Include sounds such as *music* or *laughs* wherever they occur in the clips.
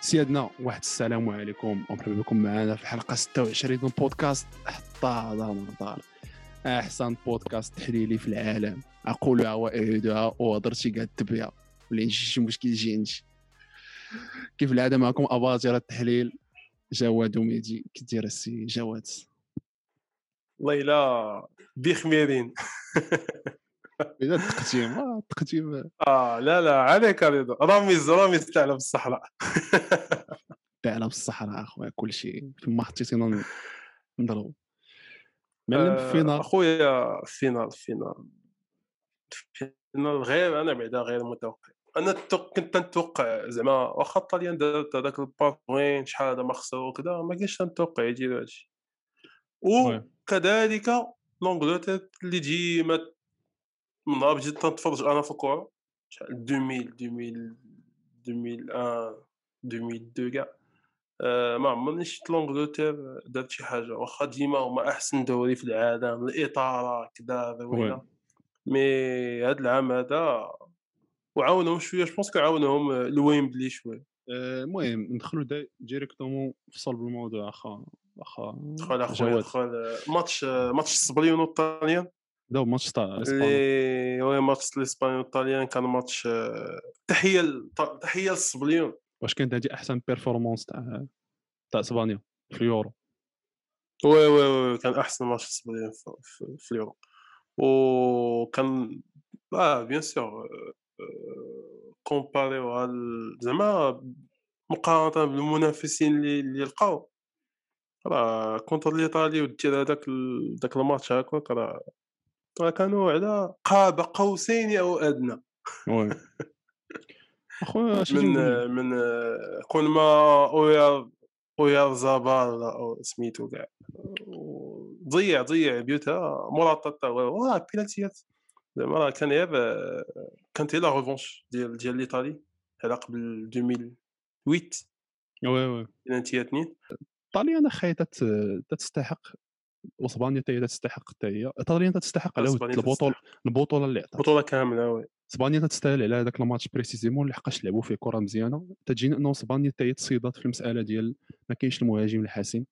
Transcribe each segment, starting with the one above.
سيادنا واحد السلام عليكم. ومرحبا بكم معنا في الحلقة 26 من بودكاست حتى مرضار أحسن بودكاست تحليلي في العالم. أقولها وأعيدها وهضرتي قاعد تبيها ولا شي مشكل عندي كيف العادة معكم؟ اباطره التحليل. جواد وميدي كي داير السي جواد. والله الا بخميرين *laughs* إذا التقديم آه التقديم. آه لا لا عليك رضا. رامز رامز في الصحراء. في الصحراء أخويا كل شيء. فيما حطيتينا نضربوا معلم آه، أخويا فينال فينال فينال غير أنا بعدا غير متوقع. أنا كنت نتوقع زعما واخا الطاليان دارت هذاك الباس وين شحال هذا ما خسروا وكذا ما كاينش نتوقع يديروا هادشي. وكذلك لونجلتير اللي تجي ما من نهار بديت تنتفرج أنا في الكره شحال 2000 2000 2001 2002 كاع. آه، ما عمرني شفت لونجلتير دارت شي حاجة. واخا ديما هما أحسن دوري في العالم. الإطارة كذا زوينه مي هاد العام هذا وعاونهم شوية. جو بونس عاونهم الويمبلي شوية. آه، المهم ندخلوا دا- ديريكتومون في صلب الموضوع. أخا أخا دخل أخويا. دخل match match السبليون والطاليان داو ماتش تاع إسبانيا. oui match الاسبانيون والطاليان كان ماتش آه، تحية تحية للسبليون واش كانت هذه أحسن performance تاع تاع إسبانيا في اليورو؟ oui oui oui كان أحسن ماتش السبليون في, اليورو. وكان آه bien sûr comparé زعما مقارنة بالمنافسين اللي اللي لقاو. راه كونتر الايطالي ودير هذاك داك الماتش هكاك راه راه كانوا على قاب قوسين أو أدنى. وي. *laughs* أخويا من من كون ما اويا اويا زابال أو سميتو كاع. ضيع ضيع بيوتها هو راه بينالتيات زعما راه كان غير كانت هي la revanche ديال ديال l'Italie على قبل 2008 oui oui. بينالتيات اثنين ايطاليا أخي تت- تستحق واسبانيا حتى هي تستحق حتى هي ايطاليا تستحق على ود البطولة البطولة اللي عطات بطولة كاملة oui. اسبانيا تستاهل على هذاك ال match précisément لحقاش لعبوا فيه كرة مزيانة. تجينا أنه اسبانيا حتى هي تصيدات في المسألة ديال ما كاينش المهاجم الحاسم.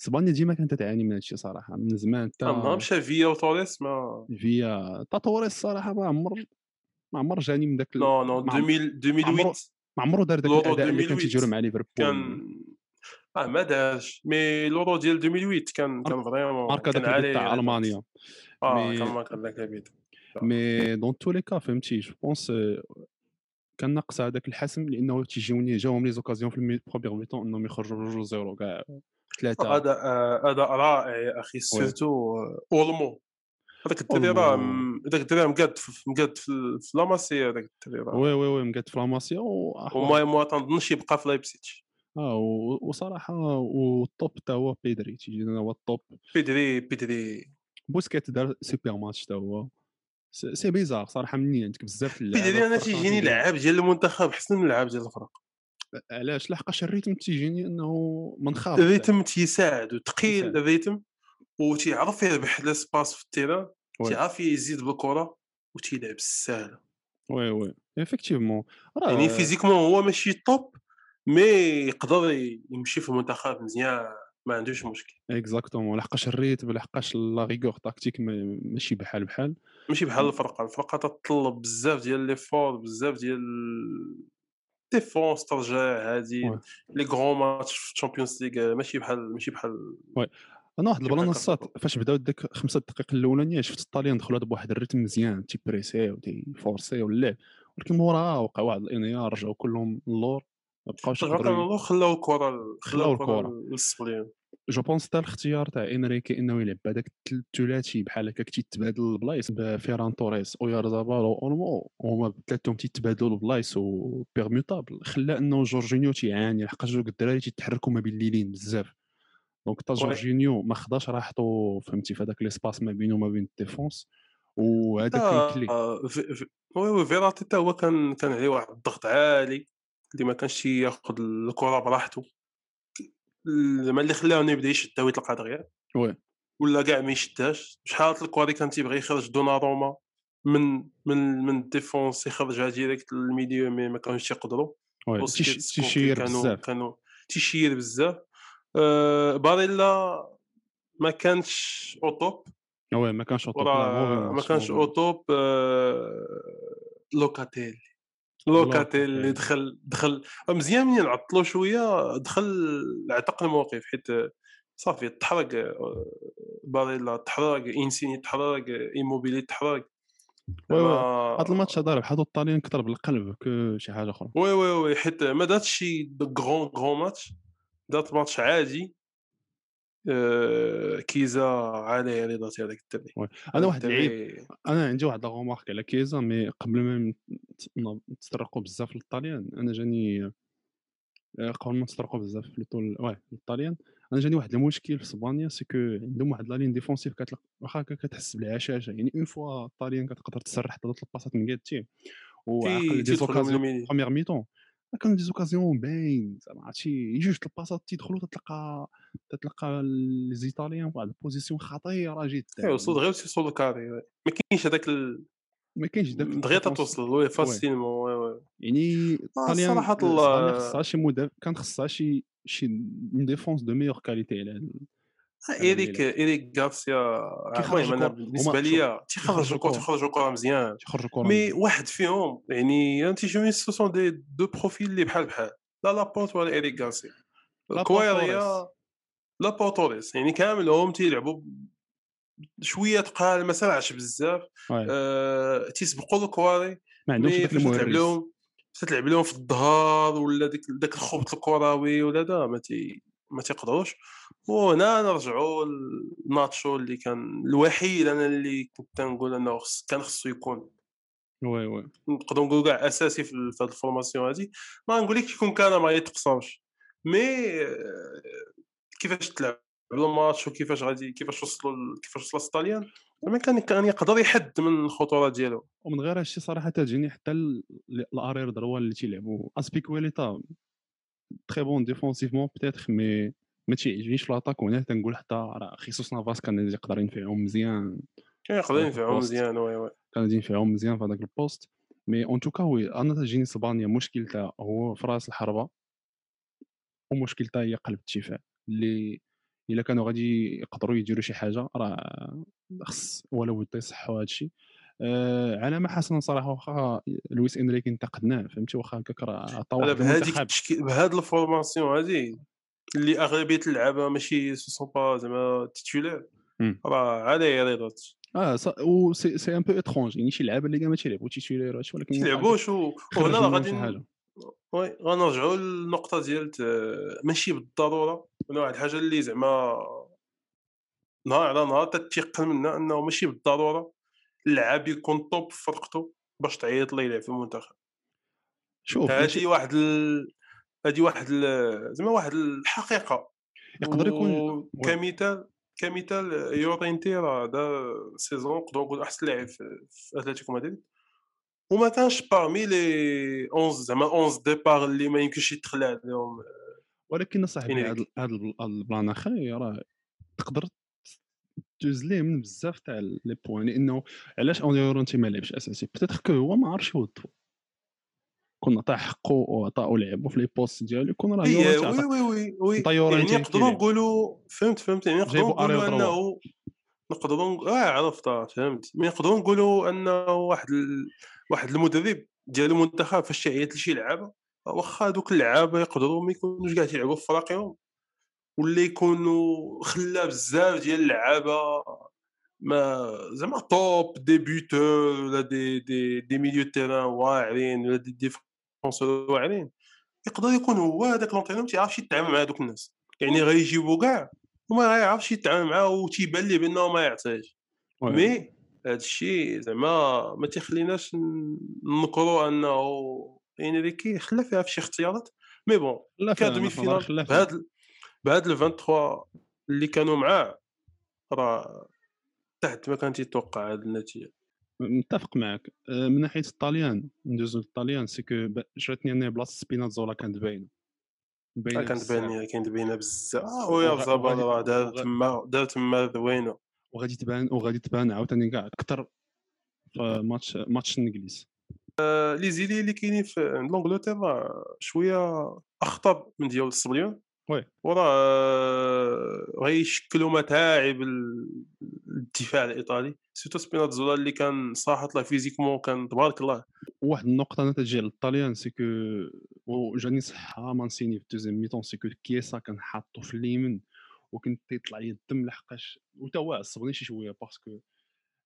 اسبانيا ديما كانت تعاني من هذا الشيء صراحة من زمان ما حتى مشى فيا وتوريس ما فيا تاتوريس الصراحه ما عمر ما عمر جاني من داك ال- نو نو ما عم- 2000 2008 ما عمرو دار داك لورو الأداء اللي كان 2008 تيجيرو مع ليفربول. كان آه ما دارش مي لورو ديال 2008 كان كان فريمون ماركا داك تاع المانيا آه كان ماركا داك البيت مي دون تو لي كا فهمتي جو بونس كان ناقص هذاك الحسم لأنه تيجيوني جاهم لي زوكازيون في الميغ ميتون انهم يخرجوا بجوج زيرو كاع ثلاثة اداء آه، اداء رائع يا أخي surtout اولمو هذاك الدري راه هذاك الدري راه مقاد مقاد في لاماسيا هذاك الدري راه oui oui oui مقاد في لاماسيا وما ما تنظنش يبقى في لايبسيتش آه وصراحة وال top حتى هو بيدري تيجينا هو ال top بيدري بيدري. بوسكيت دار super match حتى هو c'est bizarre صراحة مني عندك بزاف د اللعابة بيدري أنا تيجيني لعاب ديال المنتخب احسن من لعاب ديال الفرق. علاش؟ لحقاش ال rythme تيجيني أنه منخاف ال rythme تيساعد وثقيل. الريتم وتيعرف يربح l'espace في ال terrain. تيعرف يزيد بالكرة وتيلعب السهله oui oui. effectivement. يعني physiquement هو ماشي top mais يقدر يمشي في المنتخب مزيان ما عندوش مشكل. exactement لحقاش الريتم لحقاش la rigueur tactique ما- ماشي بحال بحال. ماشي بحال الفرقة الفرقة تطلب بزاف ديال les efforts بزاف ديال défense ترجع هادي oui. les grands matchs في الشامبيونز ليغ ماشي بحال ماشي بحال أنا واحد البلانصات؟ فاش بداو ديك خمسة دقائق الأولانية شفت الطاليان دخلوا بواحد ال rythme مزيان تيبريسيو تيفورسيو اللعب ولكن موراها وقع واحد الانهيار رجعوا كلهم اللور ما بقاوش خلاو الكره خلاو. الكره للسبليون je pense حتى الاختيار تاع إنريكي إنه يلعب. بهذاك الثلاثي بحال هكاك تيتبادل البلايص. بفيران توريس اويارزابال واولمو هما بثلاثتهم تيتبادلوا البلايص و permutables خلى إنه جورجينيو تيعاني لحقاش جوج الدراري تيتحركوا ما بين الليلين بزاف. donc حتى. جورجينيو ما خداش راحته فهمتي في هذاك l'espace ما بينه وما بين ال défense. وهذا كان كلي آه، في- في- oui oui فيراتي حتى هو كان كان عليه واحد الضغط عالي. اللي ما كانش ياخذ الكرة براحته. زعما اللي خلاه انه يبدا يشد ويطلق دغيا oui. ولا كاع ما يشدهاش. شحال الكرة اللي كان تيبغي يخرج دوناروما من من من ال défense يخرجها direct للميديو mais ما كانوش يقدروا. تيشير كانوا بزاف. كانوا تيشير بزاف. آه، باريلا ما كانش au top oui ما كانش au top. ما كانش mauvais أو ماشي top آه، لوكاتيلي. لوكاتيلي لوكاتيلي دخل دخل مزيان منين عطلو شوية دخل عتق الموقف حيت صافي تحرق باريلا تحرق انسيني تحرق إيموبيلي تحرق oui oui هاد الماتش هذا ربحاتو الطاليان أكثر بالقلب que شي حاجة أخرى. oui oui oui حيت ما دارتش شي grand grand match دارت ماتش عادي. كيزا عليه رضاتي هذاك الدري أنا واحد الدري أنا عندي واحد la remarque على كيزا mais قبل ما نت- نتطرقوا بزاف للطاليان أنا جاني آه، قبل ما نتطرقوا بزاف plutôt ل- واه للطاليان أنا جاني واحد المشكل في إسبانيا c'est que عندهم واحد la ligne défensive كتلق واخا كتحس بالعشاشة يعني une fois الطاليان كتقدر تسرح ثلاث الباسات من كاتي وعاقل تي des occasions première mi-temps كانوا des occasions باين زعما عرفتي جوج الباسات تيدخلوا تتلقى تتلقى les Italiens في واحد ال position خطيرة جدا. اي وصل غير تيوصلوا carré oui. ما كاينش هذاك ال... ما كاينش داك دغيا تتوصل oui facilement يعني آه، الطاليان صراحة اسبانيا الله خصها شي مدافع كان خصها شي شي défense de meilleure qualité على ايريك إيريك غارسيا المهم أنا بالنسبة ليا تيخرج الكره تيخرج الكره مزيان. تيخرج الكره مي واحد فيهم يعني شوفي سو سون دي دو بروفيل اللي بحال بحال. لا لابورت ولا إيريك غارسيا. كويريا لابورت توريس. يعني كاملهم تيلعبوا شوية تقال ما سرعش بزاف. أه تيسبقوا الكواري ما عندهمش داك فاش تلعب المهرس لهم فاش تلعب لهم في الظهر ولا داك داك الخبط الكروي ولا دا ما تي ما تيقدروش. وهنا نرجعوا لـ Nacho اللي كان الوحيد أنا اللي كنت نقول أنه خص كان خصو يكون. oui oui. نقدروا نقولوا كاع أساسي في هاد ال formation هادي. ما نقول لك يكون كان ما يتقصاوش. mais آه، كيفاش تلعب؟ الماتش وكيفاش غادي كيفاش وصلوا كيفاش وصل الطاليان زعما كان كان يقدر يحد من الخطورة ديالو. ومن غير هادشي صراحة تجيني حتى ال- ال arrière droit اللي تيلعبوا Azpilicueta très bon défensivement peut-être mais ما تيعجبنيش في l'attaque وهنا تنقول حتى راه خيسوس نافاس كان يقدر ينفعهم مزيان كان يقدر ينفعهم مزيان oui oui. كان غادي ينفعهم مزيان في هذاك ال poste mais en tout cas oui أنا تجيني إسبانيا مشكلتها هو في رأس الحربة ومشكلتها هي قلب الدفاع. اللي إلا كانوا غادي يقدروا يديروا شي حاجة راه خص ولا بد يصححوا هذا الشيء آه علامه حسنه صراحة واخا لويس إنريكي انتقدناه فهمتي؟ واخا هكاك راه على واحد بهذيك بهاد ال formation هادي اللي أغلبية اللعابة ماشي ce sont pas زعما titulaires. راه عليه رياضات آه ص... و c'est, c'est un peu étrange يعني شي لعابة اللي كاع ما تيلعبوا titulaires ولكن هكاك تيلعبوش وهنا غادي oui غنرجعوا للنقطة ديال ماشي بالضرورة. أنا واحد الحاجة اللي زعما نهار على نهار تتيقن منها أنه ماشي بالضرورة اللعاب يكون top في فرقته باش تعيط له يلعب في المنتخب. شوف هذه واحد ال... هذه واحد. زعما واحد الحقيقة. يقدر يكون oui. وكمثال كمثال Llorente راه la saison نقدروا نقولوا أحسن لاعب في أتلتيكو مدريد. وما كانش parmi les 11 زعما 11 départ اللي ما يمكنش يتخلى عليهم ولكن صاحبي هاد ال plan أخي راه تقدر دوز ليه من بزاف تاع les points. لأنه علاش Llorente ما لعبش أساسي؟ peut-être que هو ما عرفش يوظفو كون عطاه حقه وعطاه لعبو في les postes ديالو يكون راه Llorente oui oui oui oui. يعني نقدروا نقولوا فهمت فهمت. يعني نقدروا نقولوا أنه نقدروا نق- آه عرفت آه، فهمت. mais نقدروا نقولوا أنه واحد ال... واحد المدرب ديال المنتخب فاش تيعيط لشي لعابه واخا دوك اللعابه يقدروا ما يكونوش كاع تيلعبوا في فراقهم ولا يكونوا خلا بزاف ديال اللعابة ما زعما top des buteurs ولا des des des milieux terrain واعرين ولا des défenseurs واعرين يقدر يكون هو هذاك l'entraîneur ما تيعرفش يتعامل مع هذوك الناس. يعني غيجيبو كاع وما غيعرفش يتعامل معاه وتيبان ليه بأنه ما يعطيش oui. mais هذا الشيء زعما ما تيخليناش ننكروا أنه انريكي خلا فيها في شي اختيارات. mais bon نظري finale بهاد بهاد ال 23 اللي كانوا معاه راه تحت ما كان تيتوقع هاد النتيجة. متفق معك آه، من ناحية الطاليان ندوزو للطاليان c'est que ب- جاتني أنا بلاصة Spinazzola كانت باينة. آه باينه كانت بزاف. باينة كانت باينة بزاف. oui وغادي راه دار تما دار تما ذوينه وغادي تبان وغادي تبان عاوتاني كاع أكثر في match match الانجليز آه، les ailiers اللي كاينين في عند l'Angleterre راه شوية اخطر من ديال الصبليون. oui. وراه غيشكلوا متاعب ال- الدفاع الإيطالي. surtout Spinazzola اللي كان صراحة الله physiquement كان تبارك الله. واحد النقطة أنا تجي على الطاليان c'est que وجاني صحة Mancini في ال deuxième mi-temps c'est que Chiesa كان حاطو في اليمين وكنت تيطلع لي الدم لحقاش وتا هو عصبني شي شوية parce que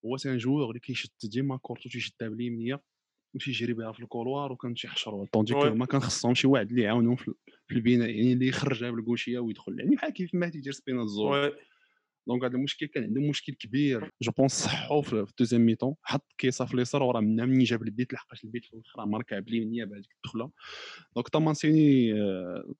هو c'est un joueur اللي كيشد ديما كورتو تيشدها باليمنية وتيجري بها في ال couloir وكان تيحشرو tandis que. ما كان خصهم شي واحد اللي يعاونهم في البناء يعني اللي يخرجها بال côté ويدخل. يعني بحال كيف ما تيدير Spinazzola oui. donc هذا المشكل كان عندهم مشكل كبير. je pense صحو في ال deuxième mi-temps. حط Chiesa في اليسار وراه منها مني جاب البيت لحقاش البيت في الآخر ماركاه باليمنيه بهذيك الدخلة. donc Mancini آه،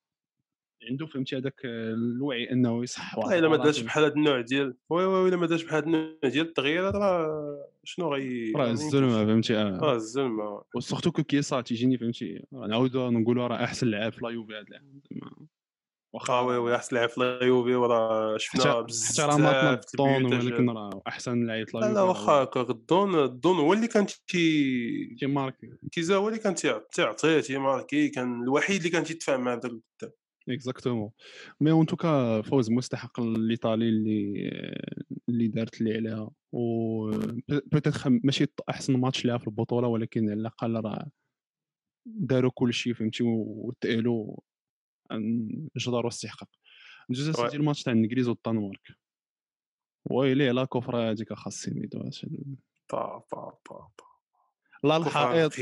عنده فهمتي هذاك آه، الوعي إنه يصح واحد إلا ما دارش بحال هذا النوع ديال وي وي الا ما دارش بحال هذا النوع ديال التغييرات راه شنو غي راه الزلمه. فهمتي آه. راه الزلمه وسورتو كو كيسا تيجيني فهمتي نعاودو نقولوا راه أحسن لاعب في لا يوفي هذا العام واخا آه وي وي أحسن لاعب في لا يوفي وراه شفنا بزاف حتى راه ماتنا الدون. ولكن راه أحسن لاعب في لا لا يوفي لا واخا. هكا الدون الدون هو اللي كان تي تيماركي كيزا هو اللي كان تيع- تيعطيه تيماركي كان الوحيد اللي كان تيتفاهم بداك القدام exactement mais en tout cas فوز مستحق الايطالي اللي اللي دارت اللي عليها. و peut-être ماشي أحسن ماتش لها في البطولة ولكن على الأقل راه داروا كل شيء فهمتي؟ وتأهلوا عن جدار واستحقاق. ندوز oui. اسيدي الماتش تاع الإنجليز والدنمارك. ويلي على coup franc هذيك خاص يعيدوها با با با با لا الحائط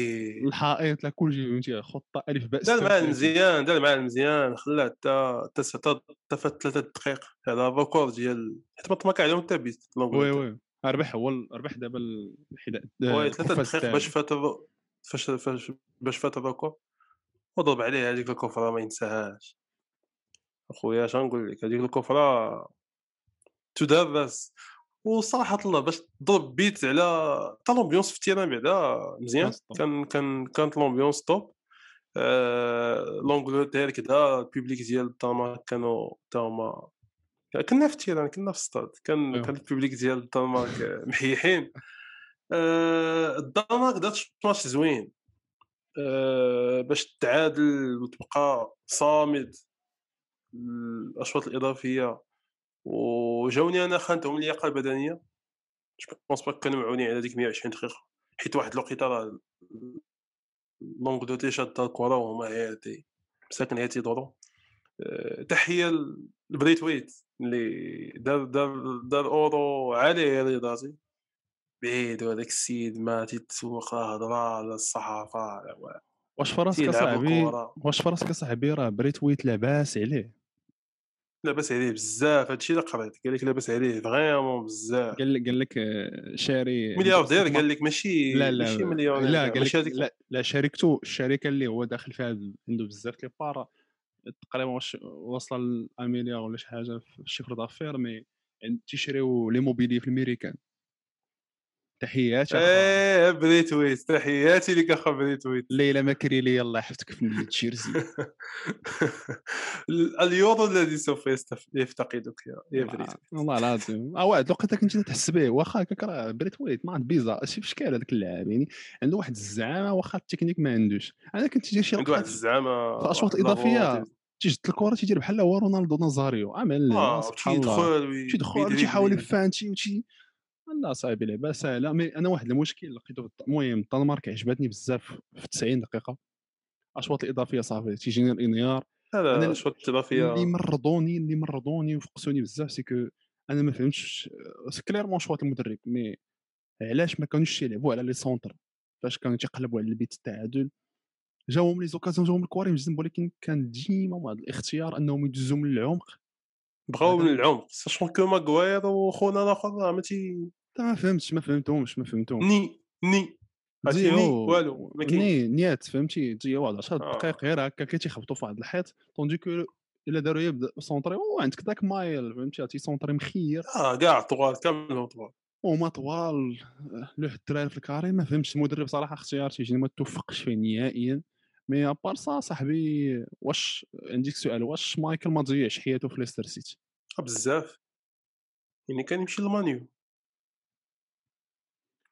الحائط لا كل شيء فهمتي خطه ألف باء دار معاه 36. مزيان دار معاه مزيان خلاه حتى حتى حتى ثلاثة دقائق هذا الريكورد ديال حيت ما طمك عليهم حتى بيت وي. وي. ربح هو ربح دابا الحذاء وي ثلاثة القفاز دقائق. باش فات فاش فاش باش فات الريكورد. وضرب عليه هذيك الكفرة ما ينساهاش. أخويا اش نقول لك؟ هذيك الكفرة تدرس. وصراحة الله باش تضرب بيت على حتى لومبيونس في التيران بعدا مزيان. كان. كان كان كانت l'ambiance top آه l'Angleterre كذا ال public ديال الدنمارك كانوا تا هما كنا في ال terrain كنا في الستاد كان أيوا. كان ال public ديال الدنمارك محيحين. آه الدنمارك دارت ماتش زوين. آه باش تعادل وتبقى صامد. الأشواط الإضافية. وجاوني أنا خانتهم اللياقه البدنيه je pense pas كانوا معونين على ديك 120 دقيقة. حيت واحد الوقيتة راه l'Angleterre شاد الكره وهما هادي مساكن تيدوروا آه، تحية لبريت ويت اللي دار دار دار أورو عالي رياضاتي. بعيد وهذاك السيد ما تيتسوق لا هضرة على الصحافة واش فراسك صاحبي واش فراسك صاحبي راه بريت ويت لاباس عليه؟ لاباس عليه بزاف هادشي اللي قريت قال لك لاباس عليه vraiment بزاف. قال لك قال لك آه، شاري ملياردير قال لك ماشي لا لا ماشي مليونير لا قال لك لا لا شركته الشركة اللي هو داخل فيها عنده بزاف les parts تقريبا واش واصله لا مليار ولا شي حاجة في ال chiffre d'affaires mais تيشريو l'immobilier في الميريكان تحيات إيه بريت ويت تحياتي لك اخا بريت ويت ليلى ماكريلي الله يحفظك في نية تشيرزي *laughs* اليورو الذي سوف يفتقدك يا يا بريت ويت. والله العظيم آه واحد الوقيته كنت تحس به واخا هكاك راه بريت ويت ما عند بيزا. شي في شكال هذاك اللاعب يعني عنده واحد الزعامة واخا التكنيك ما عندوش. أنا كنت تجي شي عنده واحد الزعامة في لافونتي. الاضافيه تيجد الكرة تيدير بحال هو رونالدو نازاريو. عمل آه سبحان الله. تيدخل. تيحاول يفانتي لا صاحبي لعبه سهله مي أنا واحد المشكل لقيته المهم الدنمارك عجبتني بزاف في 90 دقيقة. الاشواط الاضافيه صافي تيجيني الانهيار لا أنا لا ال- الاشواط الاضافيه اللي مرضوني اللي مرضوني وفقسوني بزاف c'est que أنا ما فهمتش clairement choix المدرب mais علاش ما كانوش يلعبوا على les centres؟ فاش كانوا تيقلبوا على البيت التعادل؟ جاهم les occasions جاهم الكواري ولكن كان ديما واحد الاختيار أنهم يدوزوا من العمق. بغاو من العمق sachant que ماغواير وخونا الآخر راه ما تي ما فهمتش ما فهمتهمش ما فهمتهمش. ني ني. تزيو والو ني نيات فهمتي؟ تجي واحد 10 آه. دقائق غير هكا كي تيخبطوا في واحد الحيط طوندي كو إلا داروا يبدأ سونطري وعندك داك مايل فهمتي؟ تي سونطري مخير. آه كاع طوال كاملهم طوال وما طوال. لوح الدراري في الكاري ما فهمتش المدرب صراحة اختيار تيجيني ما توفقش فيه نهائيا. مي ابار سا صاحبي واش عندك سؤال واش مايكل ما تضيعش حياته في ليستر سيتي؟ آه، بزاف. يعني كان يمشي لمان يو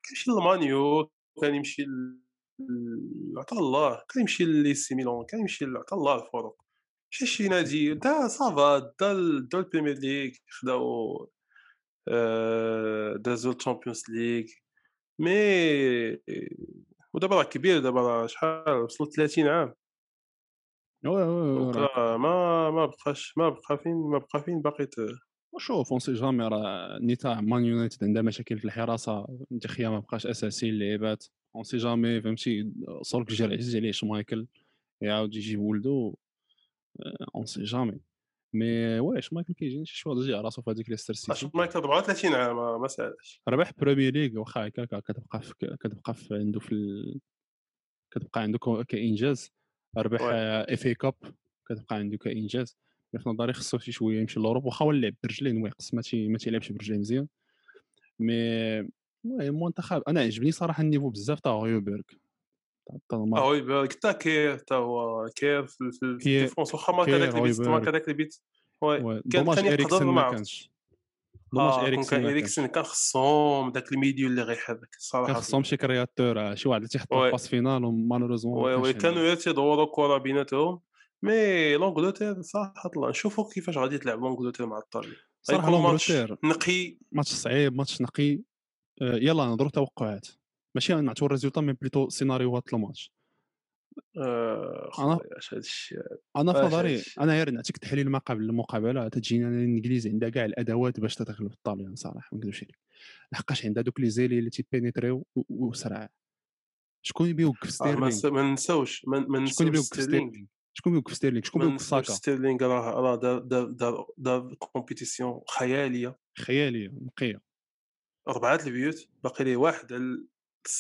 كان يمشي لمان يو كان يمشي ل- عطا الله. كان يمشي ل AC ميلان كان يمشي عطا الله الفرق. مشى شي نادي دا صافا دا دا البريمير ليغ خداو آه، دازو الشامبيونز ليغ. mais ودابا راه كبير دابا راه شحال وصل 30 عام. oui oui ما ما بقاش ما بقى فين ما بقى فين باقي ت- شوف on sait jamais راه نتاع مان يونايتد عندها مشاكل في الحراسة دي خيا ما بقاش أساسي اللعيبات on sait jamais فهمتي؟ صورك جا عزيز عليه شمايكل يعاود يجيب ولدو on sait jamais mais ouais شمايكل كيجيني شي شوية على راسو في هذيك ليستر سيتي؟ شمايكل 34 عام ما- سالش ربح بريمير ليغ واخا هكاك كتبقى في كتبقى في عنده في ال... كتبقى عنده كإنجاز. ربح. اف اي كاب كتبقى عنده كإنجاز. mais في نظري خصو شي شوية يمشي l'Europe واخا هو لعب برجلين ويقص ما ما تيلعبش برجلين مزيان. mais المهم المنتخب أنا عجبني صراحة ال niveau بزاف تاع هويبرغ آه oui حتى كير حتى هو كير في ال défense واخا مارك كير، هذاك البيت. مارك هذاك البيت oui كان- كان يقدر ما ما. كانش dommage اريكسن كان ما اريكسن كان خصهم داك الميديو اللي غيحرك الصراحه كان خصهم شي créateur شي واحد اللي تيحط. ال passe finale و malheureusement oui oui كانوا يا تيدوروا الكره بيناتهم. mais l'Angleterre صراحة الله نشوفوا كيفاش غادي تلعب l'Angleterre مع إيطاليا. صراحة ماتش l'Angleterre نقي. ماتش صعيب ماتش نقي. آه، يلا نهضروا توقعات. ماشي نعطيو ال résultat mais plutôt سيناريوهات الماتش خويا اش هاد الشيء أنا في نظري. أنا غير نعطيك تحليل ما قبل المقابلة تجينا الانجليز عندها كاع الأدوات باش تتغلب الطاليان صراحة ما نكذبش عليك. لحقاش عندها دوك les ailiers اللي تيبينيتريو وسرعه شكون يبي يوقف آه، ستيرلينغ؟ ما نساوش ما ما شكون يبي نساوش يوقف ستيرلينغ؟ شكون يبي يوقف ستيرلينغ؟ شكون ما يبي يوقف نساوش ساكا؟ ستيرلينغ راه راه دار دار دار compétition خيالية. خيالية نقية. اربعه البيوت باقي ليه واحد على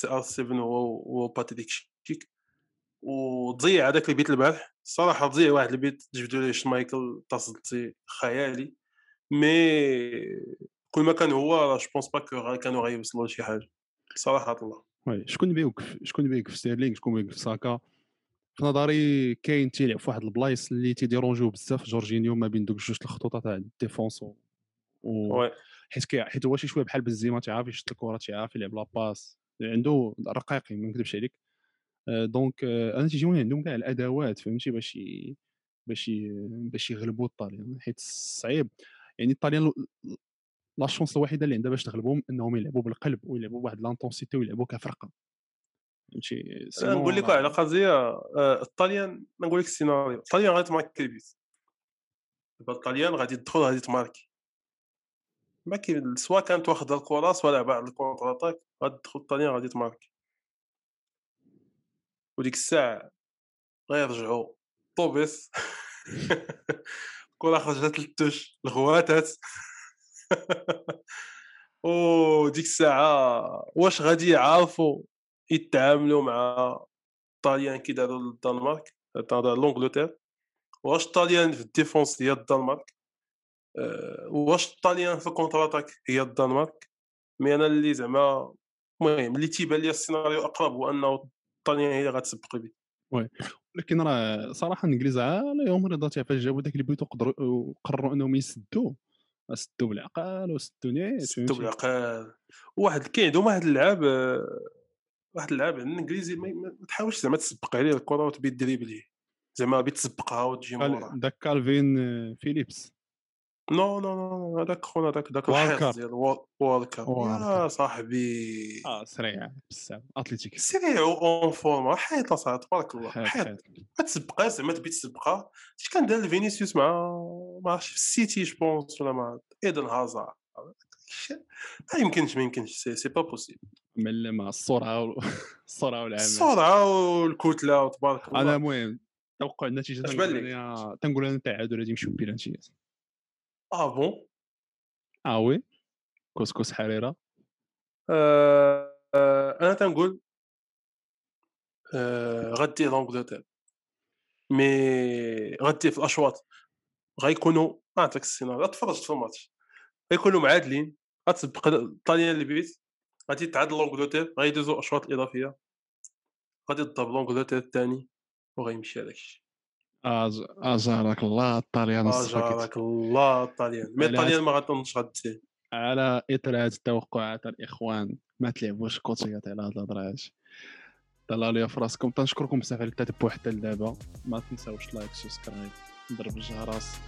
CR7 هو هو باتريك شيك وتضيع هذاك البيت البارح. الصراحه تضيع واحد البيت جبدوا ليه شمايكل تصدي خيالي. mais كل ما كان هو راه je pense pas que كانوا غيوصلوا لشي حاجة. صراحة الله. oui شكون يبي يوقف شكون يبي يوقف ستيرلينغ؟ شكون يبي يوقف ساكا؟ في نظري كاين تيلعب في واحد البلايص اللي تيديرونجيو بزاف جورجينيو ما بين دوك جوج الخطوط تاع ال défense و... و... حيت حيت هو شي شوية بحال بنزيما تيعرف يشد الكرة تيعرف يلعب لاباس عنده رقيقي ما نكذبش عليك آه، donc آه، أنا تيجيوني عندهم كاع الأدوات فهمتي باش. باش. باش يغلبوا الطاليان حيت صعيب يعني الطاليان la chance الوحيدة اللي عندها باش تغلبهم إنهم يلعبوا بالقلب ويلعبوا بواحد l'intensité ويلعبوا كفرقة فهمتي نقول لك على قضيه آه، الطاليان نقول لك السيناريو الطاليان غادي تماركي البيت دابا الطاليان غادي تدخل غادي تماركي ما كاين soit كانت واخده الكره soit لعبه على ال contre-attaque غادي تدخل الطاليان غادي تماركي وديك الساعة غيرجعوا طوبيس. *laughs* الكرة خرجت لل touche الغواتات. *laughs* وديك الساعة واش غادي يعرفوا يتعاملوا مع الطاليان كي داروا للدنمارك تاع l'Angleterre واش الطاليان في ال défense هي الدنمارك؟ واش الطاليان في ال contre-attaque هي الدنمارك. mais أنا اللي زعما المهم اللي تيبان لي السيناريو أقرب هو أنه الطاليان هي اللي غتسبق البيت ولكن راه صراحة الانجليز عليهم رضا تاع فاش جابوا داك البيت وقدروا وقرروا أنهم يسدوا سدوا بالعقل وسدوا نيت فهمتي؟ بالعقل. واحد كاين عندهم واحد اللعاب آه، واحد اللعاب عند الإنجليزي ما تحاولش زعما تسبق عليه الكرة وتبي دريبلي زعما بي تسبقها وتجي مورا داك كالفين آه، فيليبس. نو نو نو هذاك خونا هذاك والكر. الحيط ديال والكر. يا صاحبي. آه سريع بزاف. اتليتيك سيري اون فورما حيط صاحبي تبارك الله. حيط ما تسبقها زعما تبي تسبقها اش كان دار فينيسيوس مع ما عرفتش في السيتي جوبونس ولا مع ايدن هازار ما يمكنش ما يمكنش. سي, سي با بوسيبل مع السرعه *laughs* السرعه والعمل. السرعه والكتلة وتبارك الله. أنا المهم توقع النتيجة تنقول أنا تعادل غادي نمشيو بينالتيات ah bon ah oui كسكس حريره آه آه أنا تنقول آه غدي l'Angleterre mais غدي في الاشواط غيكونوا ما عطيك السيناريو تفرجت في الماتش غيكونوا معادلين غتسبق الطاليان البيت غادي تعادل l'Angleterre غيدوزوا اشواط اضافيه غادي تضرب l'Angleterre الثاني وغيمشي هذاك الشيء أج- اجارك الله الطليان اجارك الله الطاليان mais على الطاليان ما غتنش غدي على اثر هذه التوقعات الإخوان. ما تلعبوش كوتشيات على هاد الهضره طلعوا لي في راسكم. تنشكركم بزاف على التتبع حتى لدابا. ما تنساوش like subscribe نضرب الجرس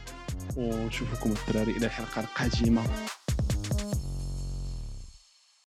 ونشوفكم الدراري إلى الحلقة القادمه